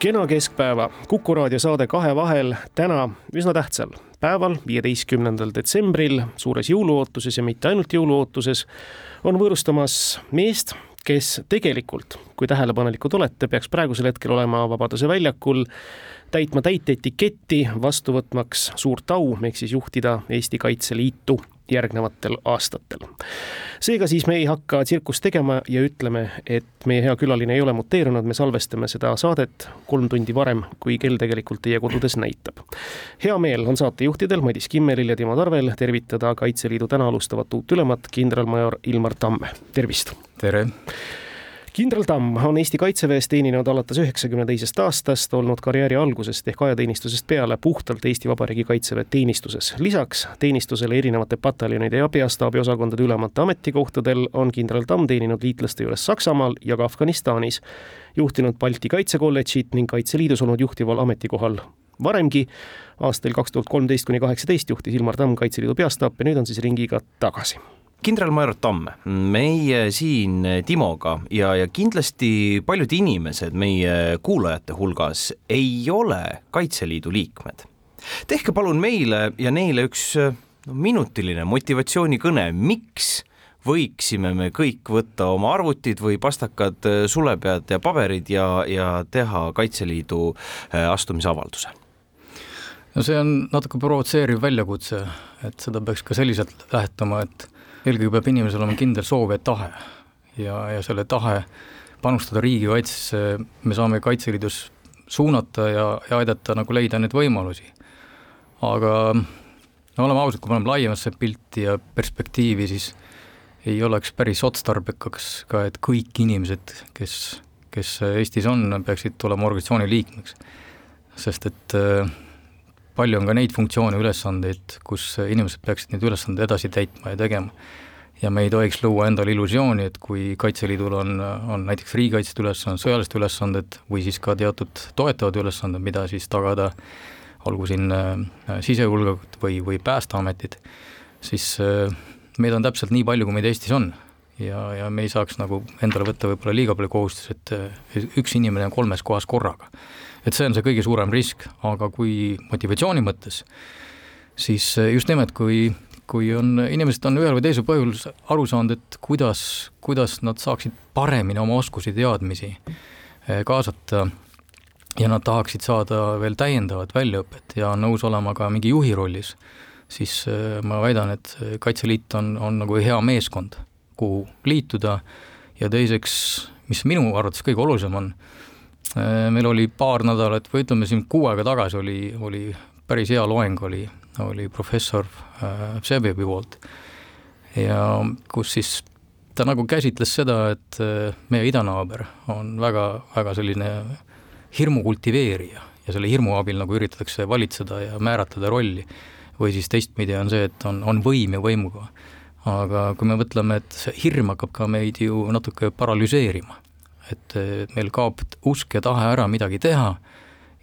kena keskpäeva, Kuku raadio saade Kahevahel täna üsna tähtsal päeval, viieteistkümnendal detsembril, suures jõuluootuses ja mitte ainult jõuluootuses, on võõrustamas meest, kes tegelikult, kui tähelepanelikud olete, peaks praegusel hetkel olema Vabaduse väljakul, täitma täiteetiketti, vastu võtmaks suurt au, ehk siis juhtida Eesti Kaitseliitu järgnevatel aastatel. seega siis me ei hakka tsirkust tegema ja ütleme, et meie hea külaline ei ole muteerunud, me salvestame seda saadet kolm tundi varem, kui kell tegelikult teie kodudes näitab. hea meel on saatejuhtidel Madis Kimmelil ja Timo Tarvel tervitada Kaitseliidu täna alustavat uut ülemat, kindralmajor Ilmar Tamme, tervist! tere! Kindral Tamm on Eesti Kaitseväes teeninud alates üheksakümne teisest aastast, olnud karjääri algusest ehk ajateenistusest peale puhtalt Eesti Vabariigi Kaitseväe teenistuses. lisaks teenistusele erinevate pataljonide ja peastaabiosakondade ülemate ametikohtadel on kindral Tamm teeninud liitlaste juures Saksamaal ja ka Afganistanis, juhtinud Balti Kaitsekolledžit ning Kaitseliidus olnud juhtival ametikohal varemgi, aastail kaks tuhat kolmteist kuni kaheksateist juhtis Ilmar Tamm Kaitseliidu peastaapi, nüüd on siis ringiga tagasi kindralmajor Tamm, meie siin Timoga ja, ja kindlasti paljud inimesed meie kuulajate hulgas ei ole Kaitseliidu liikmed. tehke palun meile ja neile üks no, minutiline motivatsioonikõne, miks võiksime me kõik võtta oma arvutid või pastakad sulepead ja paberid ja, ja teha Kaitseliidu äh, astumisavalduse? no see on natuke provotseeriv väljakutse, et seda peaks ka selliselt lähtuma, et eelkõige peab inimesel olema kindel soov ja tahe ja, ja selle tahe panustada riigikaitsesse me saame Kaitseliidus suunata ja, ja aidata nagu leida neid võimalusi. aga no oleme ausad, kui me paneme laiemasse pilti ja perspektiivi, siis ei oleks päris otstarbekaks ka, et kõik inimesed, kes, kes Eestis on, peaksid tulema organisatsiooni liikmeks. sest et äh, palju on ka neid funktsioone, ülesandeid, kus inimesed peaksid neid ülesandeid edasi täitma ja tegema. ja me ei tohiks luua endale illusiooni, et kui Kaitseliidul on, on näiteks riigikaitsed ülesanded, sõjalised ülesanded või siis ka teatud toetavad ülesanded, mida siis tagada, olgu siin äh, sisejulgeolekut või, või Päästeametid, siis äh, meid on täpselt nii palju, kui meid Eestis on ja, ja me ei saaks nagu endale võtta võib-olla liiga palju kohustusi, et äh, üks inimene on kolmes kohas korraga et see on see kõige suurem risk, aga kui motivatsiooni mõttes, siis eh, just nimelt, kui, kui on, inimesed on ühel või teisel põhjusel aru saanud, et kuidas, kuidas nad saaksid paremini oma oskusi, teadmisi eh, kaasata ja nad tahaksid saada veel täiendavat väljaõpet ja on nõus olema ka mingi juhi rollis, siis eh, ma väidan, et Kaitseliit on, on nagu hea meeskond, kuhu liituda. Ja teiseks, mis minu arvates kõige olulisem on, meil oli paar nädalat või ütleme siin kuu aega tagasi oli, oli päris hea loeng oli, oli professor äh, Vsebevi poolt ja kus siis ta nagu käsitles seda, et äh, meie idanaaber on väga, väga selline hirmu kultiveerija ja selle hirmu abil nagu üritatakse valitseda ja määratleda rolli. või siis teistpidi on see, et on, on võim ja võimuga. aga kui me mõtleme, et see hirm hakkab ka meid ju natuke paralüseerima et meil kaob usk ja tahe ära midagi teha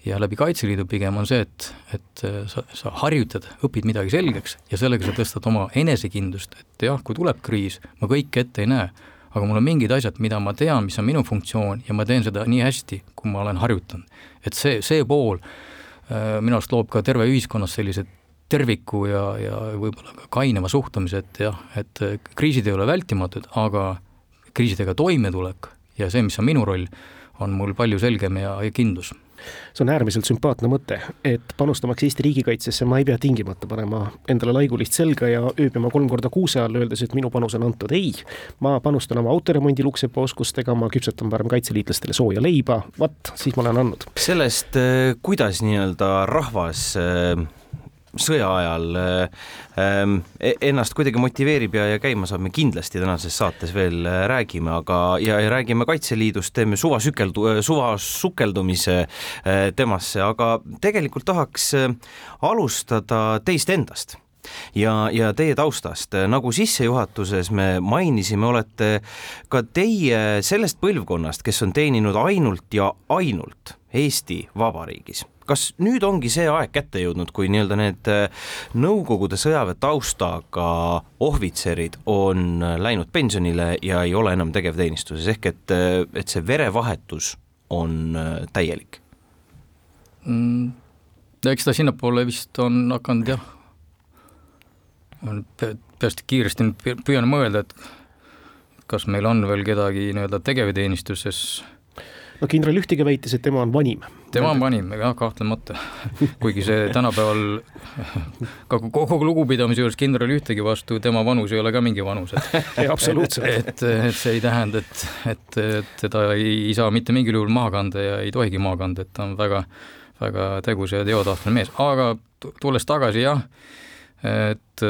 ja läbi Kaitseliidu pigem on see, et, et sa, sa harjutad, õpid midagi selgeks ja sellega sa tõstad oma enesekindlust, et jah, kui tuleb kriis, ma kõike ette ei näe, aga mul on mingid asjad, mida ma tean, mis on minu funktsioon ja ma teen seda nii hästi, kui ma olen harjutanud. et see, see pool äh, minu arust loob ka terve ühiskonnas sellise terviku ja, ja võib-olla ka kainema suhtumise, et jah, et kriisid ei ole vältimatud, aga kriisidega toimetulek ja see, mis on minu roll, on mul palju selgem ja, ja kindlus see on äärmiselt sümpaatne mõte, et panustamaks Eesti riigikaitsesse ma ei pea tingimata panema endale laigulist selga ja ööbima kolm korda kuuse all, öeldes, et minu panus on antud, ei. ma panustan oma autoremondi luksepa oskustega, ma küpsetan parem kaitseliitlastele sooja leiba, vot, siis ma olen andnud. sellest, eh, kuidas nii-öelda rahvas äh sõja ajal ähm, ennast kuidagi motiveerib ja, ja käima saab, me kindlasti tänases saates veel äh, räägime, aga ja, ja räägime Kaitseliidust, teeme suvasükeldu, äh, suvasukeldumise temasse, aga tegelikult tahaks alustada teist endast ja, ja teie taustast, nagu sissejuhatuses me mainisime, olete ka teie sellest põlvkonnast, kes on teeninud ainult ja ainult Eesti Vabariigis kas nüüd ongi see aeg kätte jõudnud, kui nii-öelda need Nõukogude sõjaväe taustaga ohvitserid on läinud pensionile ja ei ole enam tegevteenistuses, ehk et, et see verevahetus on täielik mm,? eks ta sinnapoole vist on hakanud jah peast kiiresti püüan mõelda, et kas meil on veel kedagi nii-öelda tegevteenistuses. No kindral Ühtige väitis, et tema on vanim. tema on vanim, jah, kahtlemata. kuigi see tänapäeval ka kogu lugupidamise juures kindral Ühtegi vastu, tema vanus ei ole ka mingi vanus, et absoluutselt. et, et see ei tähenda, et, et, et teda ei, saa mitte mingil juhul maha kanda ja ei tohigi maha kanda, et ta on väga, väga tegus ja teotahvline mees, aga tulles tagasi jah et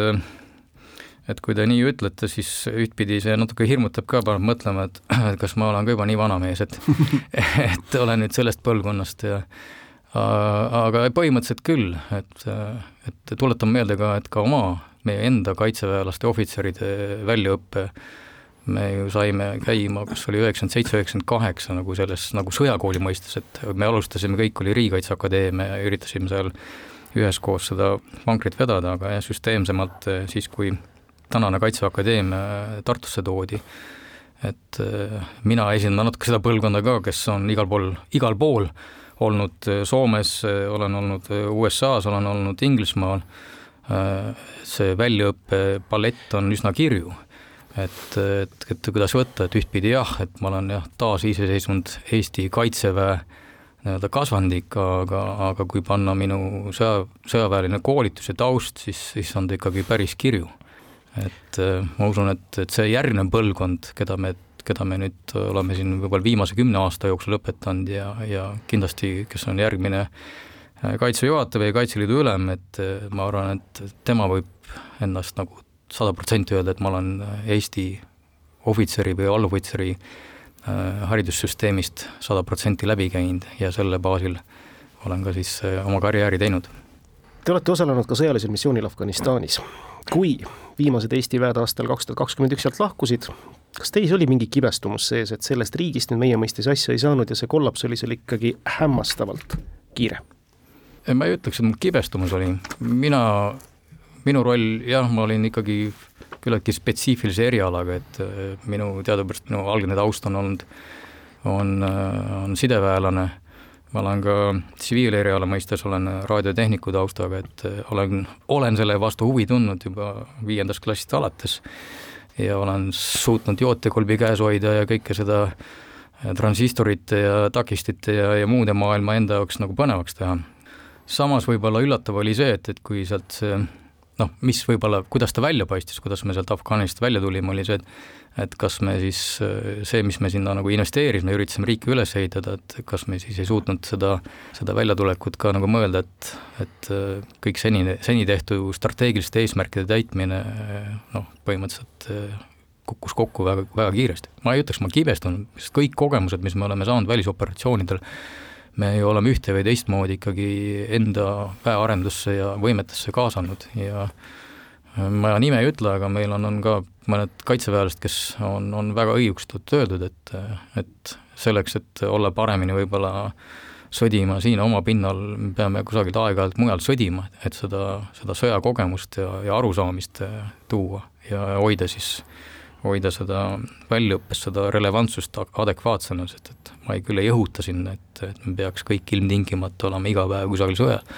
et kui te nii ütlete, siis ühtpidi see natuke hirmutab ka, paneb mõtlema, et kas ma olen ka juba nii vana mees, et et olen nüüd sellest põlvkonnast ja aga põhimõtteliselt küll, et, et tuletan meelde ka, et ka oma, meie enda kaitseväelaste ohvitseride väljaõppe me ju saime käima, kas oli üheksakümmend seitse, üheksakümmend kaheksa nagu selles nagu sõjakooli mõistes, et me alustasime, kõik oli Riigikaitseakadeemia ja üritasime seal üheskoos seda vankrit vedada, aga jah, süsteemsemalt siis, kui tänane Kaitseväe Akadeemia eh, Tartusse toodi, et eh, mina esindan natuke seda põlvkonda ka, kes on igal pool, igal pool olnud Soomes, olen olnud USA-s, olen olnud Inglismaal, see väljaõppe palett on üsna kirju. et, et, et kuidas võtta, et ühtpidi jah, et ma olen jah, taasiseseisvunud Eesti Kaitseväe nii-öelda kasvandik, aga, aga kui panna minu sõja, sõjaväeline koolitus ja taust, siis, siis on ta ikkagi päris kirju. Et äh, ma usun, et, et see järgnev põlvkond, keda me, keda me nüüd oleme siin võib-olla viimase kümne aasta jooksul õpetanud ja, ja kindlasti, kes on järgmine äh, kaitseväe juhataja või Kaitseliidu ülem, et äh, ma arvan, et tema võib ennast nagu sada protsenti öelda, et ma olen Eesti ohvitseri või allohvitseri äh, Äh, haridussüsteemist sada protsenti läbi käinud ja selle baasil olen ka siis äh, oma karjääri teinud. Te olete osalenud ka sõjalisel missioonil Afganistanis. kui viimased Eesti väed aastal kaks tuhat kakskümmend üks sealt lahkusid, kas teis oli mingi kibestumus sees, et sellest riigist nüüd meie mõistes asja ei saanud ja see kollaps oli seal ikkagi hämmastavalt kiire? ma ei ütleks, et mul kibestumus oli, mina, minu roll, jah, ma olin ikkagi küllaltki spetsiifilise erialaga, et äh, minu teadupärast minu algne taust on olnud, on, äh, on sideväelane, ma olen ka tsiviileriala mõistes, olen raadiotehniku taustaga, et äh, olen, olen selle vastu huvi tundnud juba viiendast klassist alates ja olen suutnud jootekolbi käes hoida ja kõike seda transistorite ja takistite ja, ja muude maailma enda jaoks nagu põnevaks teha. samas võib-olla üllatav oli see, et, et kui sealt see noh, mis võib-olla, kuidas ta välja paistis, kuidas me sealt Afganistanist välja tulime, oli see, et et kas me siis, see, mis me sinna nagu investeerisime, üritasime riiki üles ehitada, et kas me siis ei suutnud seda, seda väljatulekut ka nagu mõelda, et et kõik seni, seni tehtu strateegiliste eesmärkide täitmine noh, põhimõtteliselt kukkus kokku väga, väga kiiresti. ma ei ütleks, ma kibestun, sest kõik kogemused, mis me oleme saanud välisoperatsioonidel, me ju oleme ühte või teistmoodi ikkagi enda väearendusse ja võimetesse kaasanud ja ma nime ei ütle, aga meil on, on ka mõned kaitseväelased, kes on, on väga õigustatult öeldud, et, et selleks, et olla paremini võib-olla sõdima siin oma pinnal, me peame kusagilt aeg-ajalt mujalt sõdima, et seda, seda sõjakogemust ja, ja arusaamist tuua ja hoida siis äh, hoida seda väljaõppes, seda relevantsust adekvaatsena, sest et ma ei, küll ei õhuta sinna, et, et me peaks kõik ilmtingimata olema iga päev kusagil sõjas.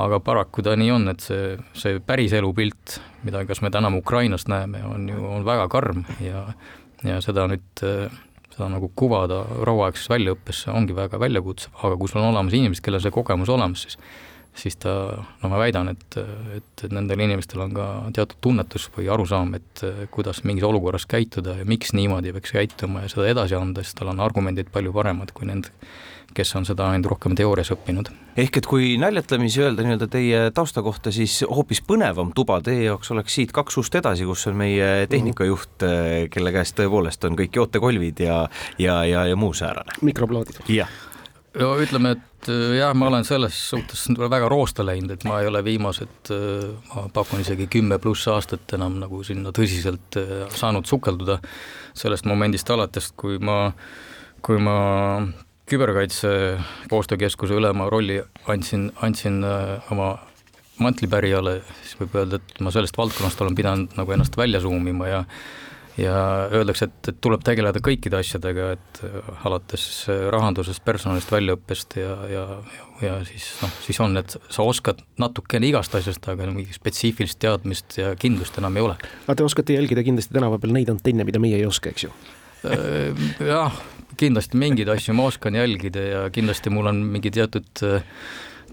aga paraku ta nii on, et see, see päris elupilt, mida, kas me täna Ukrainast näeme, on ju, on väga karm ja ja seda nüüd, seda nagu kuvada rauaaegses väljaõppes ongi väga väljakutsuv, aga kui sul on olemas inimesed, kellel see kogemus olemas, siis siis ta, no ma väidan, et, et, nendel inimestel on ka teatud tunnetus või arusaam, et kuidas mingis olukorras käituda ja miks niimoodi peaks käituma ja seda edasi anda, siis tal on argumendid palju paremad kui need, kes on seda ainult rohkem teoorias õppinud. ehk et kui naljatlemisi öelda nii-öelda teie tausta kohta, siis hoopis põnevam tuba teie jaoks oleks siit kaks ust edasi, kus on meie tehnikajuht, kelle käes tõepoolest on kõik jootekolvid ja, ja, ja, ja muu säärane. mikroplaadid. jah no ütleme, et äh, jah, ma olen selles suhtes väga roosta läinud, et ma ei ole viimased, äh, ma pakun isegi kümme pluss aastat enam nagu sinna tõsiselt äh, saanud sukelduda sellest momendist alates, kui ma, kui ma küberkaitse koostöökeskuse ülema rolli andsin, andsin oma mantlipärijale, siis võib öelda, et ma sellest valdkonnast olen pidanud nagu ennast välja suumima ja ja öeldakse, et, et tuleb tegeleda kõikide asjadega, et äh, alates äh, rahandusest, personalist, väljaõppest ja, ja, ja siis noh, siis on, et sa oskad natukene igast asjast, aga mingit spetsiifilist teadmist ja kindlust enam ei ole. aga te oskate jälgida kindlasti tänava peal neid antenne, mida meie ei oska, eks ju? Äh, jah, kindlasti mingeid asju ma oskan jälgida ja kindlasti mul on mingi teatud,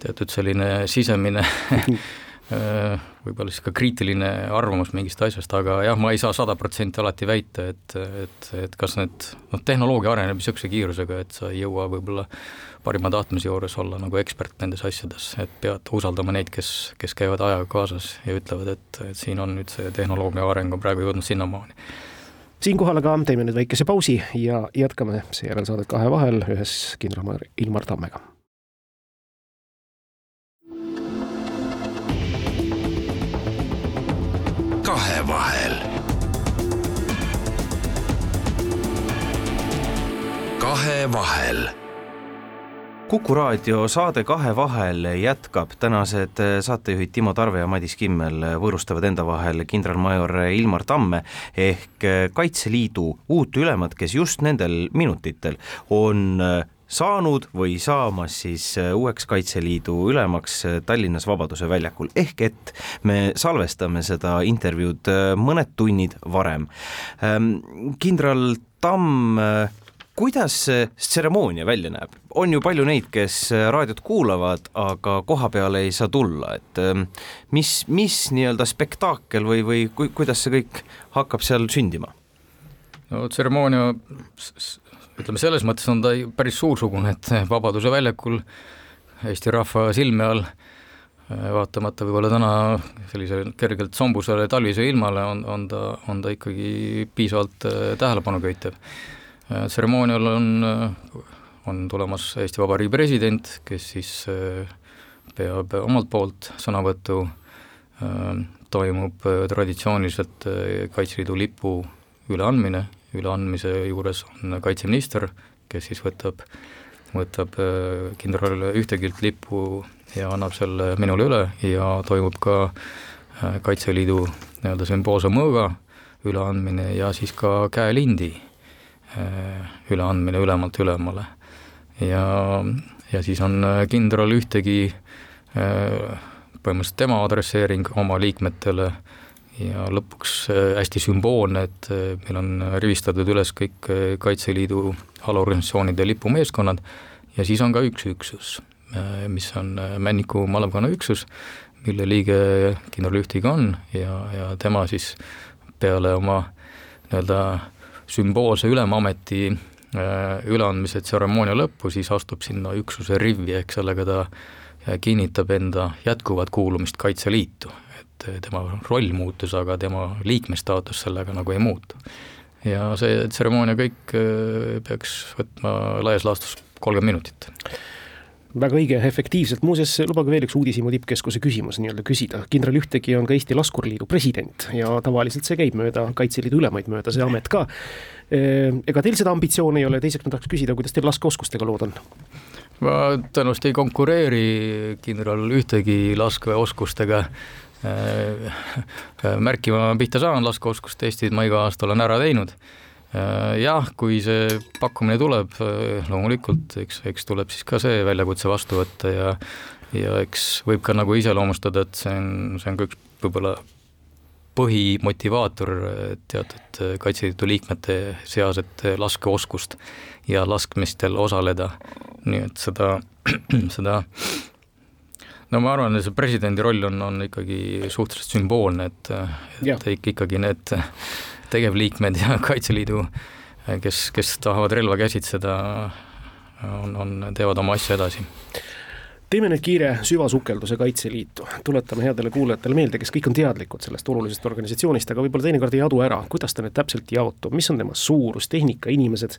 teatud selline sisemine võib-olla siis ka kriitiline arvamus mingist asjast, aga jah, ma ei saa sada protsenti alati väita, et, et, et kas need, noh, tehnoloogia areneb niisuguse kiirusega, et sa ei jõua võib-olla parima tahtmise juures olla nagu ekspert nendes asjades, et pead usaldama neid, kes, kes käivad ajaga kaasas ja ütlevad, et, et siin on nüüd see tehnoloogia areng on praegu jõudnud sinnamaani. Siinkohal aga teeme nüüd väikese pausi ja jätkame seejärel saadet kahe vahel ühes kindralmajor Ilmar Tammega kahevahel. kahevahel kuku raadio saade Kahe vahel jätkab, tänased saatejuhid Timo Tarve ja Madis Kimmel võõrustavad enda vahel kindralmajor Ilmar Tamme ehk Kaitseliidu uut ülemat, kes just nendel minutitel on saanud või saamas siis äh, uueks Kaitseliidu ülemaks äh, Tallinnas Vabaduse väljakul, ehk et me salvestame seda intervjuud äh, mõned tunnid varem. Ähm, kindral Tamm, kuidas see tseremoonia välja näeb? on ju palju neid, kes raadiot kuulavad, aga koha peale ei saa tulla, et ähm, mis, mis nii-öelda spektaakel või, või ku, kuidas see kõik hakkab seal sündima? no tseremoonia ütleme, selles mõttes on ta päris suursugune, et Vabaduse väljakul Eesti rahva silme all, vaatamata võib-olla täna sellisele kergelt sombusele talvisele ilmale, on, on ta, on ta ikkagi piisavalt äh, tähelepanu köitev. Äh, tseremoonial on, äh, on tulemas Eesti Vabariigi president, kes siis peab omalt poolt sõnavõtu, toimub traditsiooniliselt Kaitseliidu lipu üleandmine üleandmise juures on kaitseminister, kes siis võtab, võtab äh, kindral ühtegilt lipu ja annab selle minule üle ja toimub ka äh, Kaitseliidu nii-öelda sümboolse mõõga üleandmine ja siis ka käelindi äh, üleandmine ülemalt ülemale. ja, ja siis on kindral ühtegi põhimõtteliselt tema adresseering oma liikmetele ja lõpuks äh, hästi sümboolne, et äh, meil on rivistatud üles kõik äh, Kaitseliidu alaorganisatsioonide lipumeeskonnad ja siis on ka üks üksus, mis on Männiku malevkonna üksus, mille liige kindral Ühtig on ja, ja tema siis peale oma nii-öelda sümboolse ülemameti üleandmise tseremoonia lõppu siis astub sinna üksuse rivvi, ehk sellega ta kinnitab enda jätkuvat kuulumist Kaitseliitu, et tema roll muutus, aga tema liikmestaatus sellega nagu ei muutu. ja see tseremoonia kõik äh, peaks võtma laias laastus kolmkümmend minutit väga õige, efektiivselt, muuseas lubage veel üks uudishimu tippkeskuse küsimus nii-öelda küsida. kindral Ühtegi on ka Eesti Laskurliidu president ja tavaliselt see käib mööda Kaitseliidu ülemaid mööda, see amet ka. Äh, ega teil seda ambitsiooni ei ole, teiseks ma tahaks küsida, kuidas teil laskeoskustega lood on? Ma tõenäoliselt ei konkureeri kindral ühtegi laskeoskustega Äh, äh, märkima pihta saan, laskeoskustestid ma iga aasta olen ära teinud. Äh, jah, kui see pakkumine tuleb, loomulikult, eks, eks tuleb siis ka see väljakutse vastu võtta ja ja eks võib ka nagu iseloomustada, et see on, see on ka üks võib-olla põhimotivaator teatud Kaitseliidu liikmete seas, et laskeoskust ja laskmistel osaleda. nii et seda, seda no ma arvan, et see presidendi roll on, on ikkagi suhteliselt sümboolne, et, et ikkagi need tegevliikmed ja Kaitseliidu, kes, kes tahavad relva käsitseda, on, on, teevad oma asja edasi teeme nüüd kiire süvasukelduse Kaitseliitu, tuletame headele kuulajatele meelde, kes kõik on teadlikud sellest olulisest organisatsioonist, aga võib-olla teinekord ei adu ära, kuidas ta nüüd täpselt jaotub, mis on tema suurus, tehnika, inimesed.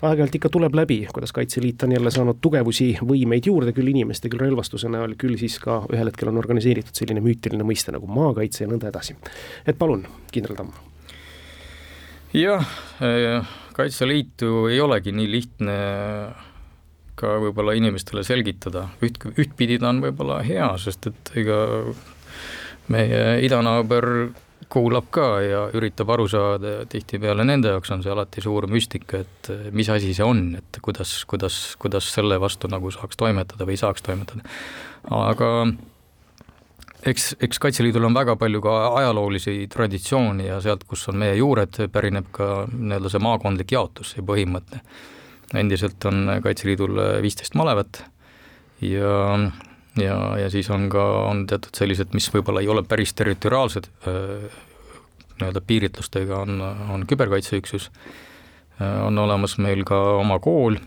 aeg-ajalt ikka tuleb läbi, kuidas Kaitseliit on jälle saanud tugevusi, võimeid juurde, küll inimeste, küll relvastuse näol, küll siis ka ühel hetkel on organiseeritud selline müütiline mõiste nagu maakaitse ja nõnda edasi. et palun, kindral Tamm. jah, Kaitseliitu ei olegi nii lihtne ka võib-olla inimestele selgitada, üht, ühtpidi ta on võib-olla hea, sest et ega meie idanaaber kuulab ka ja üritab aru saada ja tihtipeale nende jaoks on see alati suur müstika, et mis asi see on, et kuidas, kuidas, kuidas selle vastu nagu saaks toimetada või saaks toimetada. aga eks, eks Kaitseliidul on väga palju ka ajaloolisi traditsioone ja sealt, kus on meie juured, pärineb ka nii-öelda see maakondlik jaotus, see põhimõte endiselt on Kaitseliidul viisteist malevat ja, ja, ja siis on ka, on teatud sellised, mis võib-olla ei ole päris territoriaalsed, nii-öelda piiritlustega, on, on küberkaitseüksus, on olemas meil ka oma kool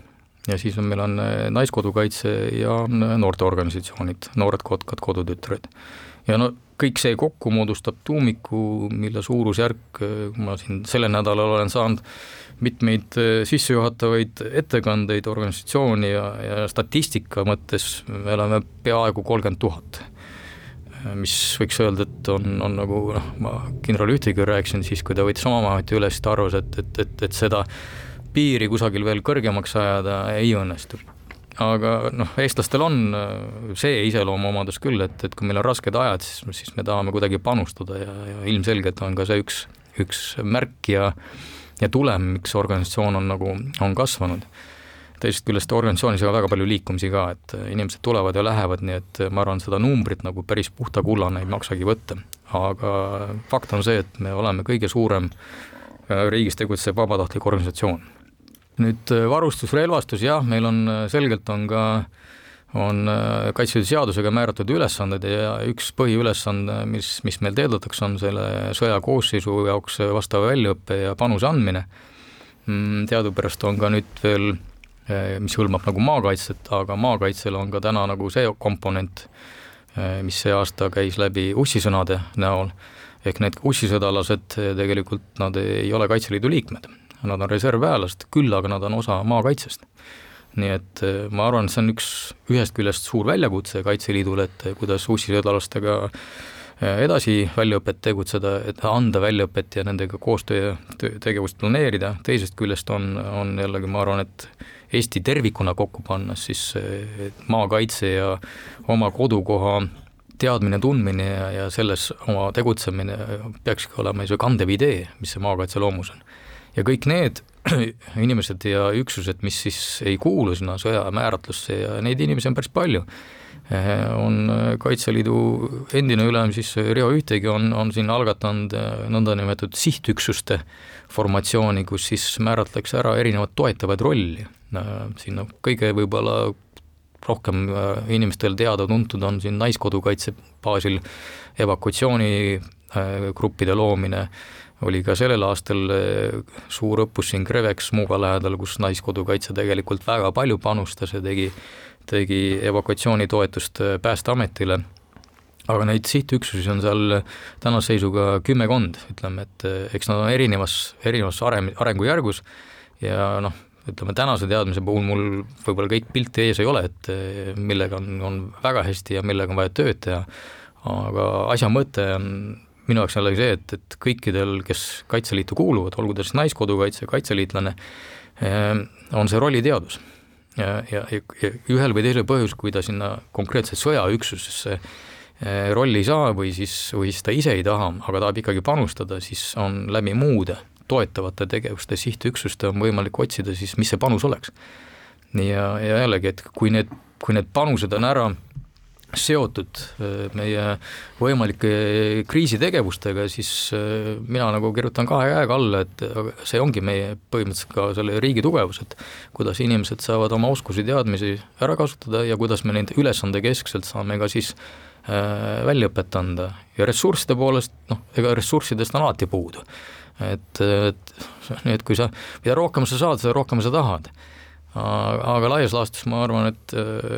ja siis on, meil on Naiskodukaitse ja noorteorganisatsioonid, Noored Kotkad, Kodutütred. ja no kõik see kokku moodustab tuumiku, mille suurusjärk, ma siin sellel nädalal olen saanud mitmeid äh, sissejuhatavaid ettekandeid organisatsiooni ja, ja statistika mõttes me oleme peaaegu kolmkümmend tuhat. Äh, mis võiks öelda, et on, on nagu noh, ma kindral Ühtiga rääkisin siis, kui ta võttis oma ameti üle, siis ta arvas, et, et, et, et seda piiri kusagil veel kõrgemaks ajada ei õnnestu aga noh, eestlastel on äh, see iseloomuomadus küll, et, et kui meil on rasked ajad, siis, siis me tahame kuidagi panustada ja, ja ilmselgelt on ka see üks, üks märk ja ja tulem, miks organisatsioon on nagu, on kasvanud. teisest küljest organisatsioonis on väga palju liikumisi ka, et inimesed tulevad ja lähevad, nii et ma arvan, seda numbrit nagu päris puhta kullana ei maksagi võtta. aga fakt on see, et me oleme kõige suurem äh, riigis tegutsev vabatahtlik organisatsioon. Nüüd äh, varustus, relvastus, jah, meil on äh, selgelt on ka on äh, Kaitseliidu seadusega määratud ülesanded ja üks põhiülesanne, mis, mis meil teedeldakse, on selle sõja koosseisu jaoks vastava väljaõppe ja panuse andmine. Mm, teadupärast on ka nüüd veel, mis hõlmab nagu maakaitset, aga maakaitsel on ka täna nagu see komponent, mis see aasta käis läbi ussisõnade näol, ehk need ussisõdalased tegelikult, nad ei ole Kaitseliidu liikmed, nad on reservväelased, küll aga nad on osa maakaitsest nii et äh, ma arvan, et see on üks, ühest küljest suur väljakutse Kaitseliidule, et äh, kuidas ussisõdalastega äh, edasi väljaõpet tegutseda, et anda väljaõpet ja nendega koostöö tegevust planeerida, teisest küljest on, on jällegi, ma arvan, et Eesti tervikuna kokku pannes, siis maakaitse ja oma kodukoha teadmine, tundmine ja, ja selles oma tegutsemine peakski olema niisugune kandev idee, mis see maakaitse loomus on. Ja kõik need inimesed ja üksused, mis siis ei kuulu sinna sõja määratlusse ja neid inimesi on päris palju, eh, on Kaitseliidu endine ülem siis Riho Ühtegi on, on siin algatanud nõndanimetatud sihtüksuste formatsiooni, kus siis määratletakse ära erinevad toetavad rolli. siin noh, kõige võib-olla rohkem inimestele teada-tuntud on siin Naiskodukaitse baasil evakuatsioonigruppide loomine oli ka sellel aastal eh, suur õppus siin Krevex Muuga lähedal, kus Naiskodukaitse tegelikult väga palju panustas ja tegi, tegi evakuatsioonitoetust eh, Päästeametile, aga neid sihtüksusi on seal tänase seisuga kümmekond, ütleme, et eh, eks nad on erinevas, erinevas areng, arengujärgus ja noh, ütleme tänase teadmise puhul mul võib-olla kõik pilti ees ei ole, et millega on, on väga hästi ja millega on vaja tööd teha, aga asja mõte on minu jaoks jällegi see, et, et kõikidel, kes Kaitseliitu kuuluvad, olgu ta siis naiskodukaitse, kaitseliitlane, eh, on see rolliteadus. ja, ja, ja ühel või teisel põhjusel, kui ta sinna konkreetselt sõjaüksusesse eh, rolli ei saa või siis, või siis ta ise ei taha, aga tahab ikkagi panustada, siis on läbi muude toetavate tegevuste sihtüksuste on võimalik otsida siis, mis see panus oleks. ja, ja jällegi, et kui need, kui need panused on ära seotud äh, meie võimalike kriisitegevustega, siis äh, mina nagu kirjutan kahe käega alla, et see ongi meie põhimõtteliselt ka selle riigi tugevus, et kuidas inimesed saavad oma oskusi, teadmisi ära kasutada ja kuidas me neid ülesandekeskselt saame ka siis äh, väljaõpet anda ja ressursside poolest, noh, ega ressurssidest on alati puudu. et, et et kui sa, mida rohkem sa saad, seda rohkem sa tahad aga laias laastus ma arvan, et,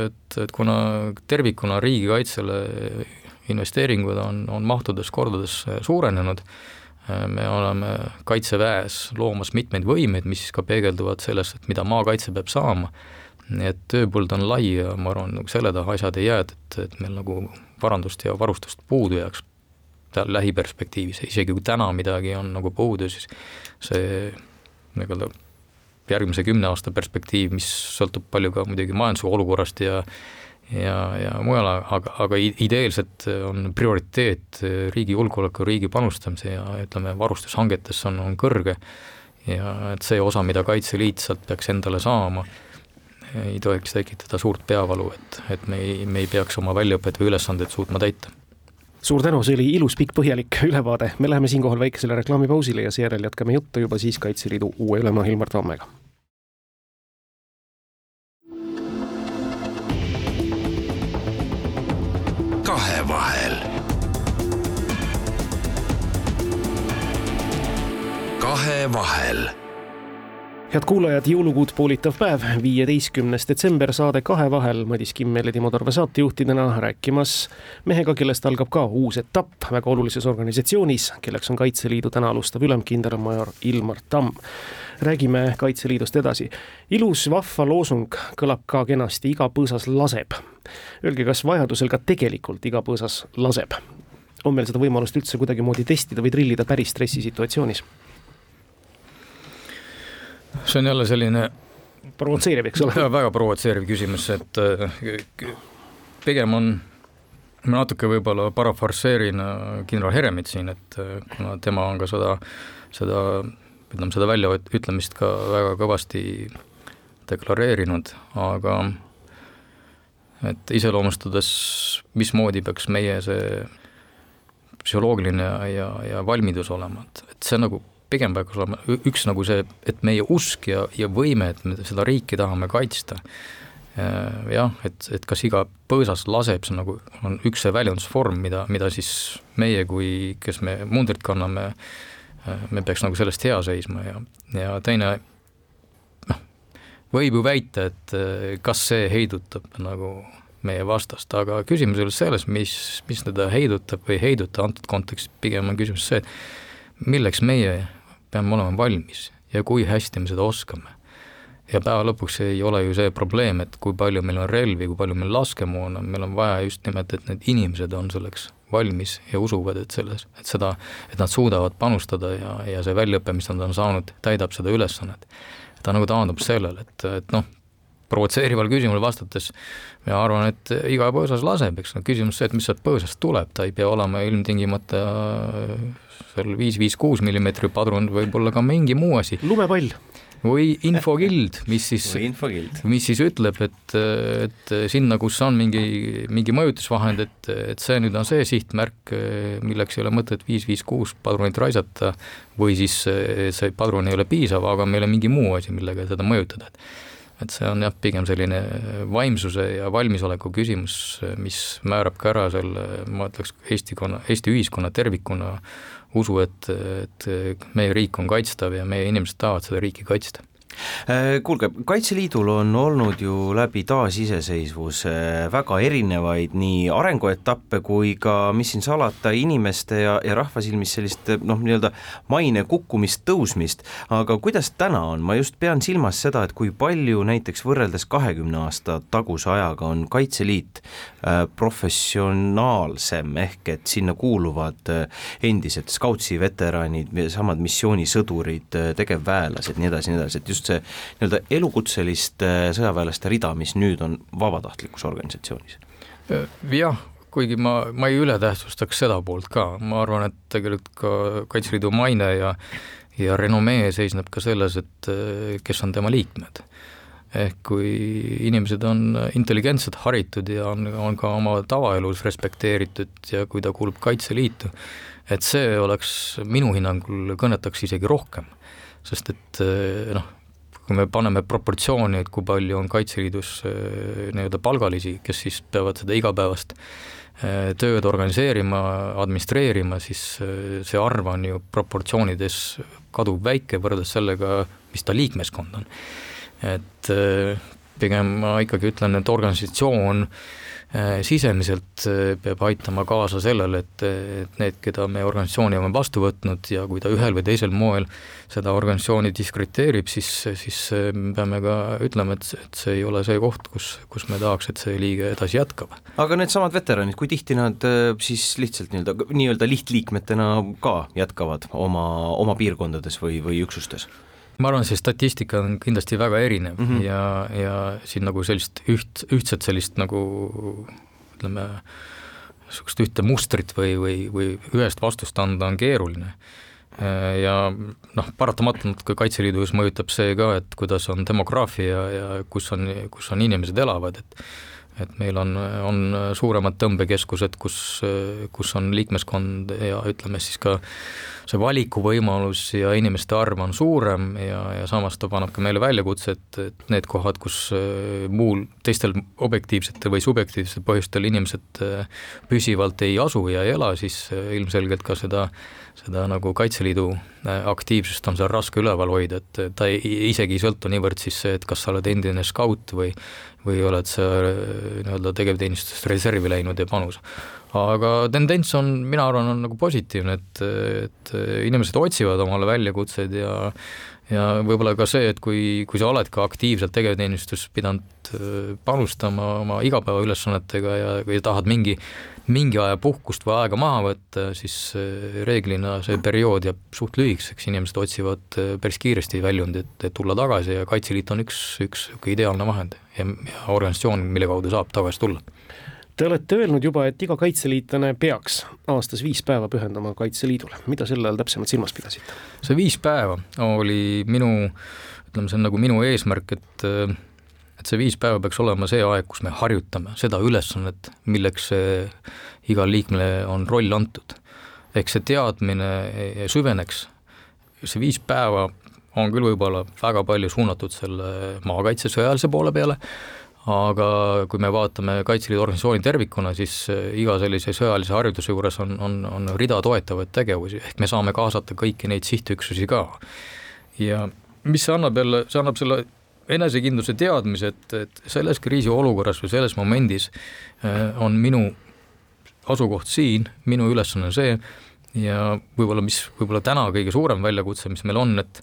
et, et kuna tervikuna riigikaitsele investeeringud on, on mahtudes kordades suurenenud, me oleme Kaitseväes loomas mitmeid võimeid, mis siis ka peegelduvad selles, et mida maakaitse peab saama, nii et tööpõld on lai ja ma arvan, nagu selle taha asjad ei jää, et, et meil nagu varandust ja varustust puudu jääks lähiperspektiivis, isegi kui täna midagi on nagu puudu, siis see nii-öelda järgmise kümne aasta perspektiiv, mis sõltub palju ka muidugi majanduse olukorrast ja ja, ja mujal, aga, aga ideelselt on prioriteet riigi julgeoleku, riigi panustamise ja ütleme, varustushangetes on, on kõrge. Ja et see osa, mida Kaitseliit sealt peaks endale saama, ei tohiks tekitada suurt peavalu, et, et me ei, me ei peaks oma väljaõpet või ülesandeid suutma täita. Suur tänu, see oli ilus pikk põhjalik ülevaade, me läheme siinkohal väikesele reklaamipausile ja seejärel jätkame juttu juba siis Kaitseliidu uue ülema Ilmar Tammega. Kahevahel. kahevahel head kuulajad, jõulukuud poolitav päev, viieteistkümnes detsember, saade Kahevahel, Madis Kimmel ja Timo Torve saatejuhtidena rääkimas mehega, kellest algab ka uus etapp väga olulises organisatsioonis, kelleks on Kaitseliidu täna alustav ülem kindralmajor Ilmar Tamm. räägime Kaitseliidust edasi. ilus vahva loosung kõlab ka kenasti, iga põõsas laseb. Öelge, kas vajadusel ka tegelikult iga põõsas laseb? on meil seda võimalust üldse kuidagimoodi testida või trillida päris stressisituatsioonis? see on jälle selline provotseeriv, eks ole. väga provotseeriv küsimus, et äh, pigem on, ma natuke võib-olla parafarseerin äh, kindral Heremit siin, et äh, kuna tema on ka seda, seda, ütleme seda väljaütlemist ka väga kõvasti deklareerinud, aga et iseloomustades, mismoodi peaks meie see psühholoogiline ja, ja, valmidus olema, et, et see nagu pigem peaks olema üks nagu see, et meie usk ja, ja võime, et me seda riiki tahame kaitsta, jah, et, et kas iga põõsas laseb, see nagu on üks see väljendusvorm, mida, mida siis meie kui, kes me mundrit kanname, me peaks nagu sellest hea seisma ja, ja teine võib ju väita, et kas see heidutab nagu meie vastast, aga küsimus ei ole selles, mis, mis teda heidutab või ei heiduta, antud kontekstis pigem on küsimus see, et milleks meie peame olema valmis ja kui hästi me seda oskame. ja päeva lõpuks ei ole ju see probleem, et kui palju meil on relvi, kui palju meil laskemoona, meil on vaja just nimelt, et need inimesed on selleks valmis ja usuvad, et selles, et seda, et nad suudavad panustada ja, ja see väljaõpe, mis nad on saanud, täidab seda ülesannet. Ta nagu taandub sellele, et, et noh, provotseerivale küsimusele vastates ma arvan, et iga põõsas laseb, eks. No küsimus see, et mis sealt põõsast tuleb, ta ei pea olema ilmtingimata seal viis, viis, kuus millimeetri padrun, võib olla ka mingi muu asi. lumepall või infokild, mis siis, mis siis ütleb, et, et sinna, kus on mingi, mingi mõjutusvahend, et, et see nüüd on see sihtmärk, milleks ei ole mõtet viis, viis, kuus padrunit raisata või siis see padrun ei ole piisav, aga meil on mingi muu asi, millega seda mõjutada, et et see on jah, pigem selline vaimsuse ja valmisoleku küsimus, mis määrab ka ära selle, ma ütleks, Eesti konna, Eesti ühiskonna tervikuna usu, et, et meie riik on kaitstav ja meie inimesed tahavad seda riiki kaitsta kuulge, Kaitseliidul on olnud ju läbi taasiseseisvuse väga erinevaid nii arenguetappe kui ka, mis siin salata, inimeste ja, ja rahva silmis sellist noh, nii-öelda maine kukkumist, tõusmist, aga kuidas täna on, ma just pean silmas seda, et kui palju näiteks võrreldes kahekümne aasta taguse ajaga on Kaitseliit äh, professionaalsem, ehk et sinna kuuluvad äh, endised Scoutsi veteranid, samad missioonisõdurid, tegevväelased, nii edasi, nii edasi, et just just see nii-öelda elukutseliste sõjaväelaste rida, mis nüüd on vabatahtlikus organisatsioonis? jah, kuigi ma, ma ei ületähtsustaks seda poolt ka, ma arvan, et tegelikult ka Kaitseliidu maine ja ja renomee seisneb ka selles, et kes on tema liikmed. ehk kui inimesed on intelligentsed, haritud ja on, on ka oma tavaelus respekteeritud ja kui ta kuulub Kaitseliitu, et see oleks minu hinnangul kõnetaks isegi rohkem. sest et noh, kui me paneme proportsiooni, et kui palju on Kaitseliidus äh, nii-öelda palgalisi, kes siis peavad seda igapäevast äh, tööd organiseerima, administreerima, siis äh, see arv on ju proportsioonides kaduvväike võrreldes sellega, mis ta liikmeskond on. et pigem ma ikkagi ütlen, et organisatsioon Äh, sisemiselt äh, peab aitama kaasa sellele, et, et need, keda me organisatsiooni oleme vastu võtnud ja kui ta ühel või teisel moel seda organisatsiooni diskrediteerib, siis, siis äh, me peame ka ütlema, et, et see ei ole see koht, kus, kus me tahaks, et see liige edasi jätkab. aga needsamad veteranid, kui tihti nad siis lihtsalt nii-öelda, nii-öelda lihtliikmetena ka jätkavad oma, oma piirkondades või, või üksustes? Ma arvan, see statistika on kindlasti väga erinev mm -hmm. ja, ja siin nagu sellist üht, ühtset sellist nagu ütleme, niisugust ühte mustrit või, või, või ühest vastust anda on keeruline. ja noh, paratamatult ka Kaitseliidus mõjutab see ka, et kuidas on demograafia ja kus on, kus on inimesed elavad, et et meil on, on suuremad tõmbekeskused, kus, kus on liikmeskond ja ütleme siis ka see valikuvõimalus ja inimeste arv on suurem ja, ja samas ta paneb ka meile väljakutse, et, et need kohad, kus äh, muul, teistel objektiivsetel või subjektiivsetel põhjustel inimesed äh, püsivalt ei asu ja ei ela, siis äh, ilmselgelt ka seda seda nagu Kaitseliidu aktiivsust on seal raske üleval hoida, et ta ei, isegi ei sõltu niivõrd siis see, et kas sa oled endine skaut või või oled sa nii-öelda tegevteenistusest reservi läinud ja panus. aga tendents on, mina arvan, on nagu positiivne, et, et inimesed otsivad omale väljakutseid ja ja võib-olla ka see, et kui, kui sa oled ka aktiivselt tegevteenistus pidanud panustama oma igapäevaülesannetega ja, ja tahad mingi mingi aja puhkust või aega maha võtta, siis eh, reeglina see periood jääb suht lühikeseks, inimesed otsivad eh, päris kiiresti väljundit, et tulla tagasi ja Kaitseliit on üks, üks niisugune ideaalne vahend ja, ja organisatsioon, mille kaudu saab tagasi tulla. Te olete öelnud juba, et iga kaitseliitlane peaks aastas viis päeva pühendama Kaitseliidule, mida selle all täpsemalt silmas pidasite? see viis päeva oli minu, ütleme, see on nagu minu eesmärk, et et see viis päeva peaks olema see aeg, kus me harjutame seda ülesannet, milleks igal liikmele on roll antud. ehk see teadmine süveneks, see viis päeva on küll võib-olla väga palju suunatud selle maakaitse sõjalise poole peale, aga kui me vaatame Kaitseliidu organisatsiooni tervikuna, siis iga sellise sõjalise harjutuse juures on, on, on rida toetavaid tegevusi, ehk me saame kaasata kõiki neid sihtüksusi ka. ja mis see annab jälle, see annab selle enesekindluse teadmise, et, et selles kriisiolukorras või selles momendis äh, on minu asukoht siin, minu ülesanne see ja võib-olla, mis võib-olla täna kõige suurem väljakutse, mis meil on, et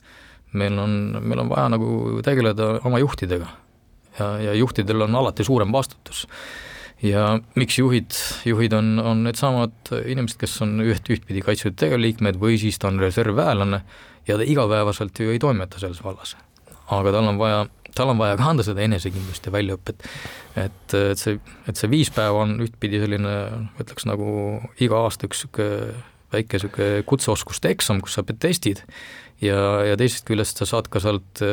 meil on, meil on vaja nagu tegeleda oma juhtidega. Ja, ja juhtidel on alati suurem vastutus. ja miks juhid, juhid on, on needsamad inimesed, kes on üht, ühtpidi Kaitseliidu tegevliikmed või siis ta on reservväelane ja ta igapäevaselt ju ei toimeta selles vallas aga tal on vaja, tal on vaja ka anda seda enesekindlust ja väljaõpet. et, et see, et see viis päeva on ühtpidi selline, ütleks nagu iga aasta üks niisugune väike niisugune kutseoskuste eksam, kus sa testid ja, ja teisest küljest sa saad ka sealt,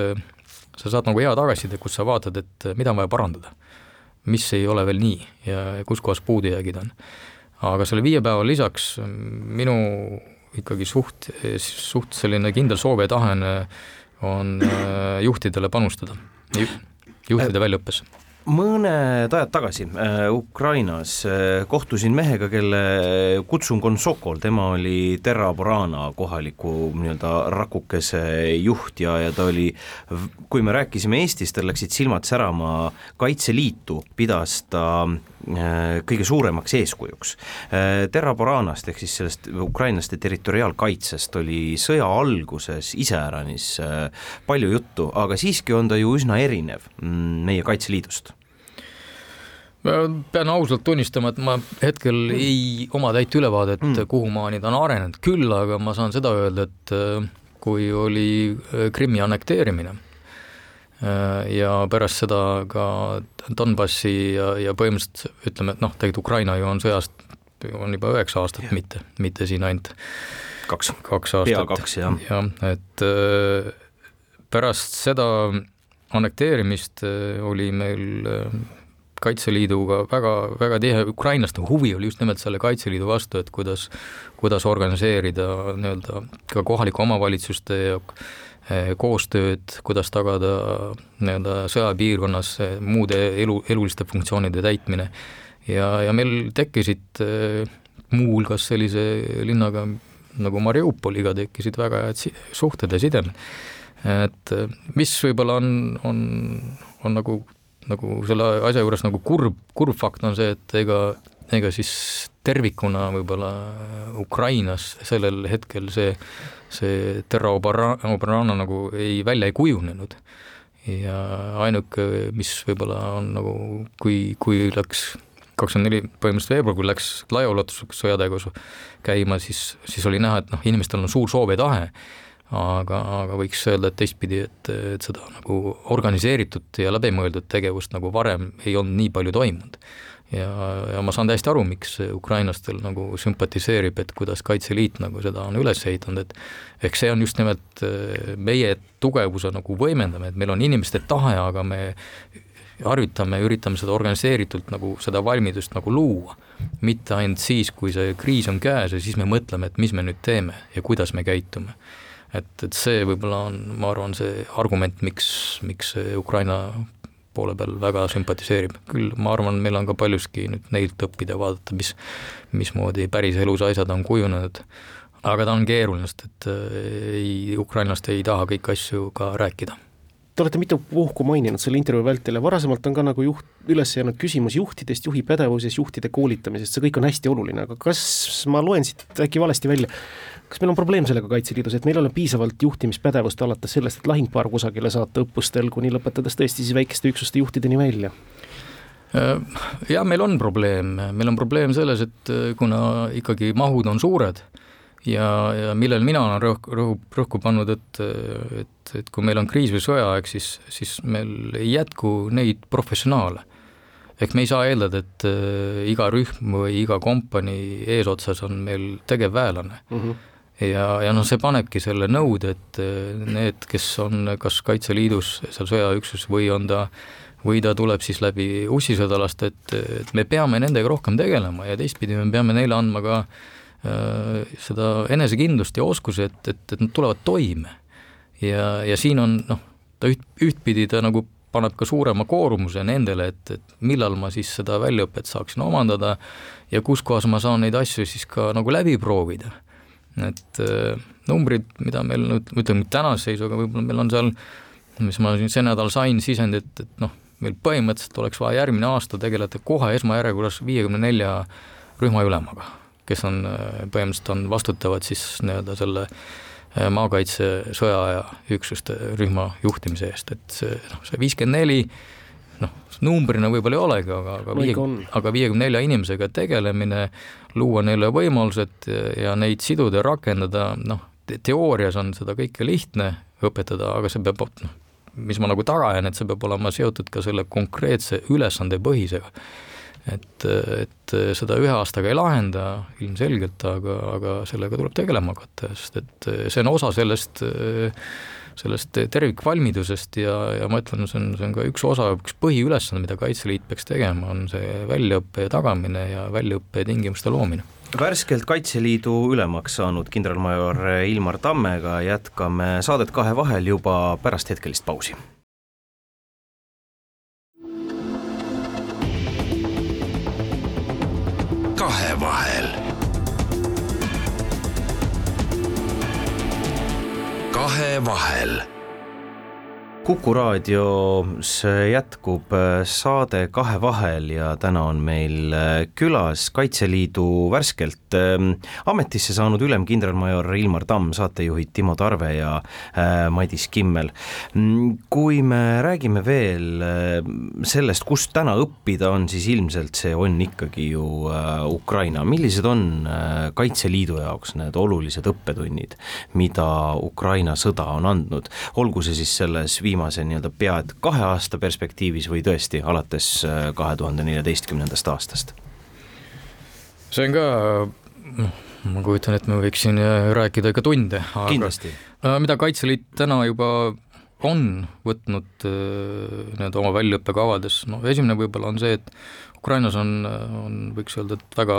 sa saad nagu hea tagasiside, kus sa vaatad, et mida on vaja parandada. mis ei ole veel nii ja kus kohas puudujäägid on. aga selle viie päeva lisaks minu ikkagi suht, suht selline kindel soov ja tahe on äh, juhtidele panustada, juhtide väljaõppesse mõned ajad tagasi äh, Ukrainas äh, kohtusin mehega, kelle kutsung on Sokol, tema oli Terra Burana kohaliku nii-öelda rakukese juht ja, ja ta oli, kui me rääkisime Eestist, tal läksid silmad särama, Kaitseliitu pidas ta äh, kõige suuremaks eeskujuks. Terra Buranast ehk siis sellest ukrainlaste territoriaalkaitsest oli sõja alguses iseäranis palju juttu, aga siiski on ta ju üsna erinev mm, meie Kaitseliidust pean ausalt tunnistama, et ma hetkel mm. ei oma täit ülevaadet mm., kuhumaani ta on arenenud, küll aga ma saan seda öelda, et äh, kui oli äh, Krimmi annekteerimine äh, ja pärast seda ka Donbassi ja, ja põhimõtteliselt ütleme, et noh, tegelikult Ukraina ju on sõjast, on juba üheksa aastat, mitte, mitte siin ainult kaks, kaks aastat. pea kaks, jah. jah, et pärast seda annekteerimist oli meil Kaitseliiduga väga, väga tihe, ukrainlaste huvi oli just nimelt selle Kaitseliidu vastu, et kuidas, kuidas organiseerida nii-öelda ka kohalike omavalitsuste eh, koostööd, kuidas tagada nii-öelda sõjapiirkonnas eh, muude elu, eluliste funktsioonide täitmine. ja, ja meil tekkisid eh, muuhulgas sellise linnaga nagu Mariupoliga tekkisid väga head suhted ja sidemed et mis võib-olla on, on, on nagu, nagu selle asja juures nagu kurb, kurb fakt on see, et ega, ega siis tervikuna võib-olla Ukrainas sellel hetkel see, see Terra Oberana nagu ei, välja ei kujunenud. ja ainuke, mis võib-olla on nagu, kui, kui läks kakskümmend neli põhimõtteliselt veebruar, kui läks laiaulatuslik sõjategevus käima, siis, siis oli näha, et noh, inimestel on suur soov ja tahe, aga, aga võiks öelda, et teistpidi, et, et seda nagu organiseeritud ja läbimõeldud tegevust nagu varem ei olnud nii palju toimunud. ja, ja ma saan täiesti aru, miks ukrainlastel nagu sümpatiseerib, et kuidas Kaitseliit nagu seda on üles ehitanud, et ehk see on just nimelt eh, meie tugevuse nagu võimendamine, et meil on inimeste tahe, aga me harjutame, üritame seda organiseeritult nagu seda valmidust nagu luua. mitte ainult siis, kui see kriis on käes ja siis me mõtleme, et mis me nüüd teeme ja kuidas me käitume. Et, et see võib-olla on, ma arvan, see argument, miks, miks Ukraina poole peal väga sümpatiseerib, küll ma arvan, meil on ka paljuski nüüd neilt õppida, vaadata, mis, mismoodi päris elus asjad on kujunenud, aga ta on keeruline, sest et äh, ei, ukrainlased ei taha kõiki asju ka rääkida. Te olete mitu puhku maininud selle intervjuu vältel ja varasemalt on ka nagu juht, üles jäänud küsimus juhtidest, juhi pädevusest, juhtide koolitamisest, see kõik on hästi oluline, aga kas ma loen siit äkki valesti välja, kas meil on probleem sellega Kaitseliidus, et meil ei ole piisavalt juhtimispädevust alates sellest, et lahingpaar kusagile saata õppustel, kuni lõpetades tõesti siis väikeste üksuste juhtideni välja? Äh, jah, meil on probleem, meil on probleem selles, et äh, kuna ikkagi mahud on suured ja, ja millel mina olen rõhk, rõhu, rõhku pannud, et, et, et kui meil on kriis või sõjaaeg, siis, siis meil ei jätku neid professionaale. ehk me ei saa eeldada, et äh, iga rühm või iga kompanii eesotsas on meil tegevväelane mm. -hmm ja, ja noh, see panebki selle nõude, et äh, need, kes on kas Kaitseliidus seal sõjaüksus või on ta või ta tuleb siis läbi ussisõdalast, et, et me peame nendega rohkem tegelema ja teistpidi me peame neile andma ka Äh, seda enesekindlust ja oskusi, et, et, et nad tulevad toime. ja, ja siin on noh, ta üht, ühtpidi ta nagu paneb ka suurema koormuse nendele, et, et millal ma siis seda väljaõpet saaksin omandada ja kus kohas ma saan neid asju siis ka nagu läbi proovida. Et äh, numbrid, mida meil nüüd, ütleme tänase seisuga võib-olla meil on seal, mis ma siin see nädal sain sisendit, et, et noh, meil põhimõtteliselt oleks vaja järgmine aasta tegeleda kohe esmajärjekorras viiekümne nelja rühmaülemaga kes on, põhimõtteliselt on, vastutavad siis nii-öelda selle äh, maakaitse sõjaaja üksuste rühma juhtimise eest, et see noh, see viiskümmend neli noh, numbrina võib-olla ei olegi, aga, aga viie, aga viiekümne nelja inimesega tegelemine, luua neile võimalused ja neid siduda rakendada, noh, teoorias on seda kõike lihtne õpetada, aga see peab, noh, mis ma nagu taga jään, et see peab olema seotud ka selle konkreetse ülesandepõhisega. Et, et seda ühe aastaga ei lahenda ilmselgelt, aga, aga sellega tuleb tegelema hakata, sest et see on osa sellest, sellest tervikvalmidusest ja, ja ma ütlen, see on, see on ka üks osa, üks põhiülesanne, mida Kaitseliit peaks tegema, on see väljaõppe tagamine ja väljaõppe tingimuste loomine värskelt Kaitseliidu ülemaks saanud kindralmajor Ilmar Tammega jätkame saadet kahe vahel juba pärast hetkelist pausi kahevahel. Kahevahel Kuku raadios jätkub äh, saade Kahevahel ja täna on meil äh, külas Kaitseliidu värskelt ähm, ametisse saanud ülem kindralmajor Ilmar Tamm, saatejuhid Timo Tarve ja äh, Madis Kimmel. Mm, kui me räägime veel sellest, kust täna õppida on, siis ilmselt see on ikkagi ju Ukraina. millised on Kaitseliidu jaoks need olulised õppetunnid, mida Ukraina sõda on andnud, olgu see siis selles viimases viimase nii-öelda pea et kahe aasta perspektiivis või tõesti alates äh, kahe tuhande neljateistkümnendast aastast? see on ka, noh, ma kujutan ette, ma võiksin äh, rääkida ikka tunde, aga kindlasti. Äh, mida Kaitseliit täna juba on võtnud nii-öelda oma väljaõppekavades, noh esimene võib-olla on see, et Ukrainas on, on võiks öelda, et väga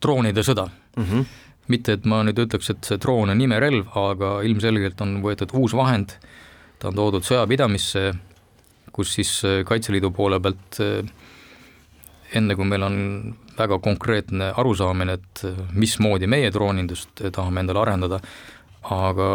droonide sõda mm. -hmm. mitte, et ma nüüd ütleks, et see droon on imerelv, aga ilmselgelt on võetud uus vahend ta on toodud sõjapidamisse, kus siis äh, Kaitseliidu poole pealt äh, enne kui meil on väga konkreetne arusaamine, et äh, mismoodi meie droonindust tahame endale arendada, aga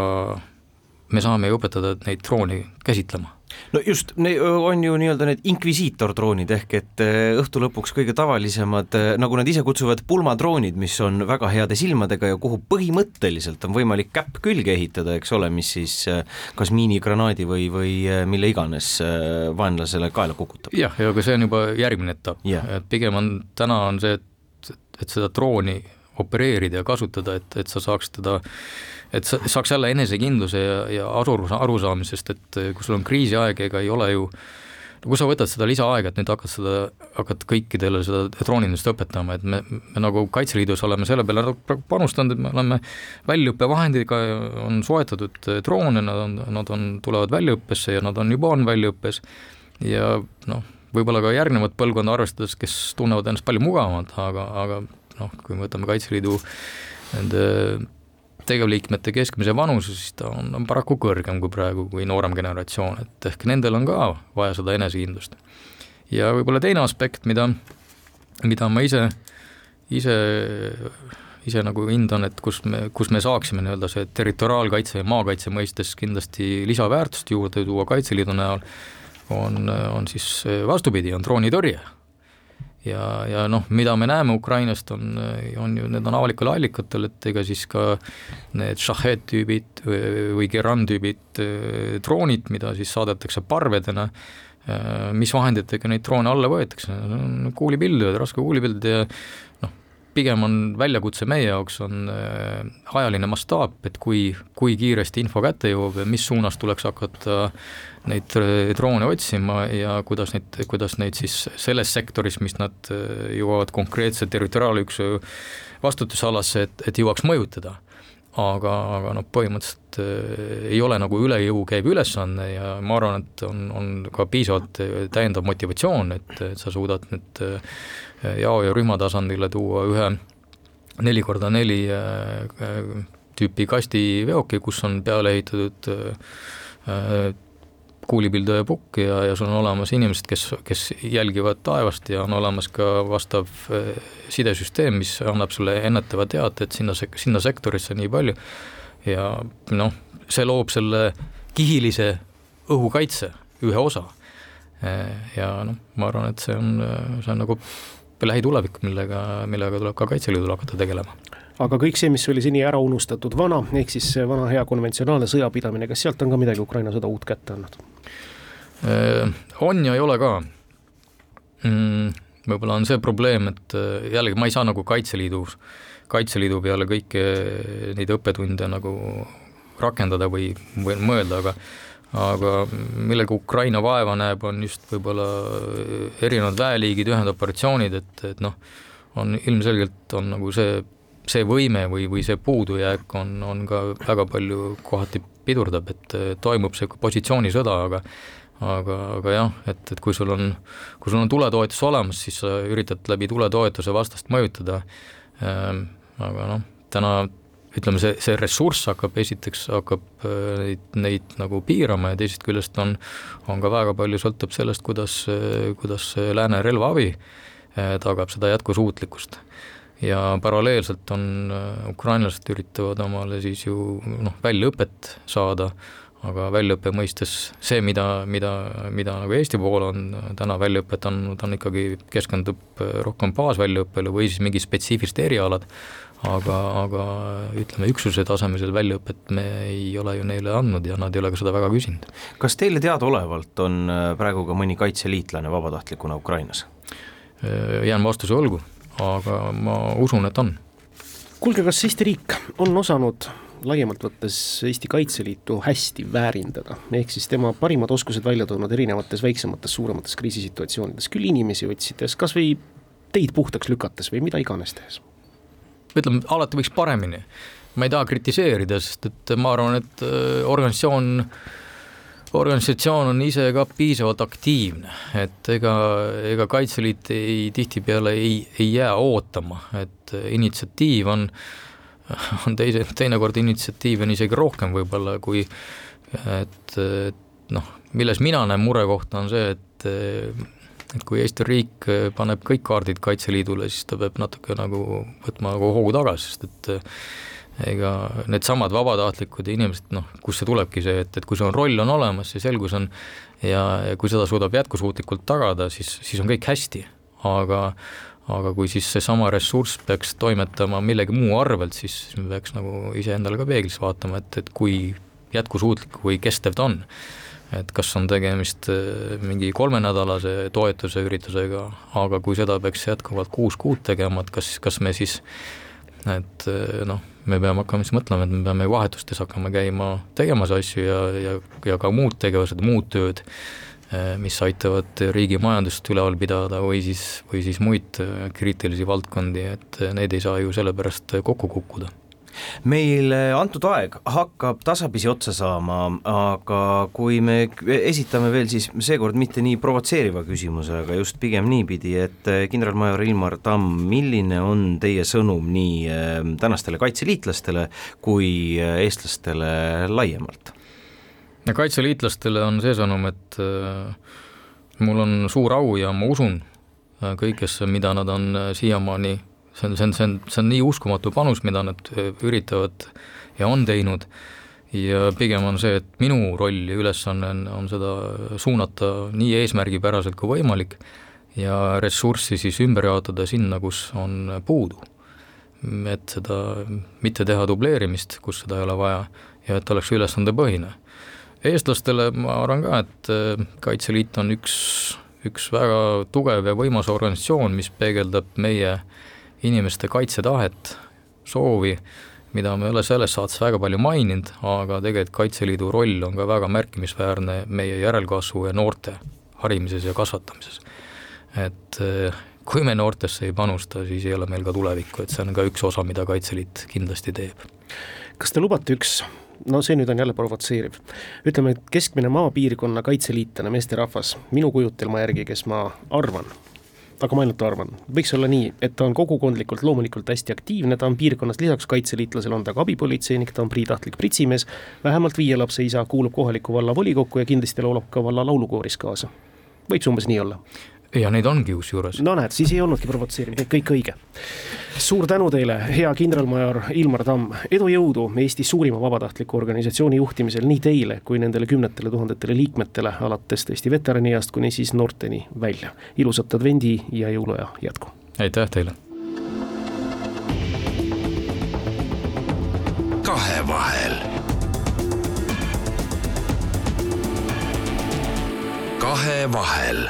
me saame ju õpetada neid droone käsitlema no just, on ju nii-öelda need inkvisiitordroonid ehk et äh, õhtu lõpuks kõige tavalisemad, äh, nagu nad ise kutsuvad, pulmadroonid, mis on väga heade silmadega ja kuhu põhimõtteliselt on võimalik käpp külge ehitada, eks ole, mis siis kas miinigranaadi või, või mille iganes vaenlasele kaela kukutab. jah, ja aga see on juba järgmine etapp et pigem on, täna on see, et, et seda drooni opereerida ja kasutada, et, et sa saaks teda et sa saaks jälle enesekindluse ja, ja aru, arusaamisest, et kui sul on kriisiaeg, ega ei ole ju no kui sa võtad seda lisaaega, et nüüd hakkad seda, hakkad kõikidele seda droonindust õpetama, et me, me nagu Kaitseliidus oleme selle peale panustanud, et me oleme väljaõppevahendiga, on soetatud droone, nad on, nad on, tulevad väljaõppesse ja nad on juba on väljaõppes. Ja noh, võib-olla ka järgnevat põlvkonda arvestades, kes tunnevad ennast palju mugavamalt, aga, aga noh, kui me võtame Kaitseliidu nende tegevliikmete keskmise vanuse, siis ta on, on paraku kõrgem kui praegu, kui noorem generatsioon, et ehk nendel on ka vaja seda enesekindlust. ja võib-olla teine aspekt, mida, mida ma ise, ise, ise nagu hindan, et kus me, kus me saaksime nii-öelda see territoriaalkaitse ja maakaitse mõistes kindlasti lisaväärtust juurde tuua Kaitseliidu näol, on, on siis vastupidi, on droonitõrje ja, ja noh, mida me näeme Ukrainast, on, on ju, need on avalikel allikatel, et ega siis ka need Shahed tüübid või Geran tüübid äh, droonid, mida siis saadetakse parvedena, äh, mis vahenditega neid droone alla võetakse, kuulipildujad, raskekuulipildujad ja noh, pigem on väljakutse meie jaoks, on äh, ajaline mastaap, et kui, kui kiiresti info kätte jõuab ja mis suunas tuleks hakata äh, neid äh, droone otsima ja kuidas neid, kuidas neid siis selles sektoris, mis nad äh, jõuavad konkreetse territoriaalüksuse vastutusalasse, et, et jõuaks mõjutada. aga, aga noh, põhimõtteliselt äh, ei ole nagu üle jõu käiv ülesanne ja ma arvan, et on, on ka piisavalt täiendav motivatsioon, et, sa suudad nüüd jao ja rühma tasandile tuua ühe neli korda neli tüüpi kastiveoki, kus on peale ehitatud kuulipilduja pukk ja, ja sul on olemas inimesed, kes, kes jälgivad taevast ja on olemas ka vastav eh, sidesüsteem, mis annab sulle ennetava teate, et sinna, sinna sektorisse nii palju. ja noh, see loob selle kihilise õhukaitse ühe osa. Ja noh, ma arvan, et see on, see on nagu lähitulevik, millega, millega tuleb ka Kaitseliidul hakata tegelema aga kõik see, mis oli seni ära unustatud vana, ehk siis vana hea konventsionaalne sõjapidamine, kas sealt on ka midagi Ukraina sõda uut kätte andnud? Äh, on ja ei ole ka mm,. võib-olla on see probleem, et äh, jällegi ma ei saa nagu Kaitseliidus, Kaitseliidu peale kõiki neid õppetunde nagu rakendada või, või mõelda, aga aga millega Ukraina vaeva näeb, on just võib-olla erinevad väeliigid, ühendoperatsioonid, et, et noh, on ilmselgelt on nagu see see võime või, või see puudujääk on, on ka väga palju kohati pidurdab, et toimub see positsioonisõda, aga aga, aga jah, et, et kui sul on, kui sul on tuletoetus olemas, siis sa üritad läbi tuletoetuse vastast mõjutada. Ähm,, aga noh, täna ütleme, see, see ressurss hakkab esiteks, hakkab äh, neid, neid nagu piirama ja teisest küljest on, on ka väga palju sõltub sellest, kuidas, kuidas lääne relvaabi äh, tagab seda jätkusuutlikkust. Ja paralleelselt on äh, ukrainlased üritavad omale siis ju noh, väljaõpet saada, aga väljaõppe mõistes see, mida, mida, mida nagu Eesti pool on täna väljaõpet andnud, on ikkagi, keskendub äh, rohkem baasväljaõppele või siis mingi spetsiifilised erialad, aga, aga ütleme, üksuse tasemel väljaõpet me ei ole ju neile andnud ja nad ei ole ka seda väga küsinud. kas teile teadaolevalt on äh, praegu ka mõni kaitseliitlane vabatahtlikuna Ukrainas? jään vastuse olgu aga ma usun, et on. kuulge, kas Eesti riik on osanud laiemalt võttes Eesti Kaitseliitu hästi väärindada, ehk siis tema parimad oskused välja toonud erinevates väiksemates, suuremates kriisisituatsioonides, küll inimesi otsides, kas või teid puhtaks lükates või mida iganes tehes? ütleme, alati võiks paremini. ma ei taha kritiseerida, sest et ma arvan, et äh, organisatsioon äh, organisatsioon on ise ka piisavalt aktiivne, et ega, ega Kaitseliit ei, tihtipeale ei, ei jää ootama, et initsiatiiv on, on teise, teinekord initsiatiivi on isegi rohkem võib-olla kui et, et noh, milles mina näen murekohta, on see, et et kui Eesti riik paneb kõik kaardid Kaitseliidule, siis ta peab natuke nagu võtma nagu hoogu tagasi, sest et ega needsamad vabatahtlikud inimesed, noh, kust see tulebki see, et, et kui sul on roll on olemas, see selgus on ja, ja kui seda suudab jätkusuutlikult tagada, siis, siis on kõik hästi, aga aga kui siis seesama ressurss peaks toimetama millegi muu arvelt, siis me peaks nagu iseendale ka peeglis vaatama, et, et kui jätkusuutlik või kestev ta on. et kas on tegemist äh, mingi kolmenädalase toetuse üritusega, aga kui seda peaks jätkuvalt kuus kuud tegema, et kas, kas me siis et äh, noh, me peame hakkama siis mõtlema, et me peame vahetustes hakkama käima tegemas asju ja, ja, ja ka muud tegevused, muud tööd, mis aitavad riigi majandust üleval pidada või siis, või siis muid eh, kriitilisi valdkondi, et eh, need ei saa ju sellepärast kokku kukkuda meil antud aeg hakkab tasapisi otsa saama, aga kui me esitame veel siis seekord mitte nii provotseeriva küsimuse, aga just pigem niipidi, et kindralmajor Ilmar Tamm, milline on teie sõnum nii tänastele kaitseliitlastele kui eestlastele laiemalt? Kaitseliitlastele on see sõnum, et mul on suur au ja ma usun kõigesse, mida nad on siiamaani see on, see on, see on, see on nii uskumatu panus, mida nad äh, üritavad ja on teinud, ja pigem on see, et minu roll ja ülesanne on, on seda suunata nii eesmärgipäraselt kui võimalik ja ressurssi siis ümber jaotada sinna, kus on puudu. et seda mitte teha dubleerimist, kus seda ei ole vaja ja et oleks ülesandepõhine. Eestlastele ma arvan ka, et äh, Kaitseliit on üks, üks väga tugev ja võimas organisatsioon, mis peegeldab meie äh, inimeste kaitsetahet, soovi, mida me ei ole selles saates väga palju maininud, aga tegelikult Kaitseliidu roll on ka väga märkimisväärne meie järelkasvu ja noorte harimises ja kasvatamises. et eh, kui me noortesse ei panusta, siis ei ole meil ka tulevikku, et see on ka üks osa, mida Kaitseliit kindlasti teeb. kas te lubate üks no see nüüd on jälle provotseeriv. ütleme, et keskmine maapiirkonna kaitseliitlane meesterahvas, minu kujutelma järgi, kes ma arvan, aga ma ainult arvan, võiks olla nii, et ta on kogukondlikult loomulikult hästi aktiivne, ta on piirkonnas lisaks kaitseliitlasele on ta ka abipolitseinik, ta on priitahtlik pritsimees, vähemalt viie lapse isa, kuulub kohaliku valla volikokku ja kindlasti laulab ka valla laulukooris kaasa. võib see umbes nii olla? Ja neid ongi kusjuures. no näed, siis ei olnudki provotseeriv, kõik õige. suur tänu teile, hea kindralmajor Ilmar Tamm, edu, jõudu Eesti suurima vabatahtliku organisatsiooni juhtimisel nii teile kui nendele kümnetele tuhandetele liikmetele, alates tõesti veteraniajast kuni siis noorteni välja. ilusat advendi ja jõuluaja jätku! aitäh teile! kahevahel. kahevahel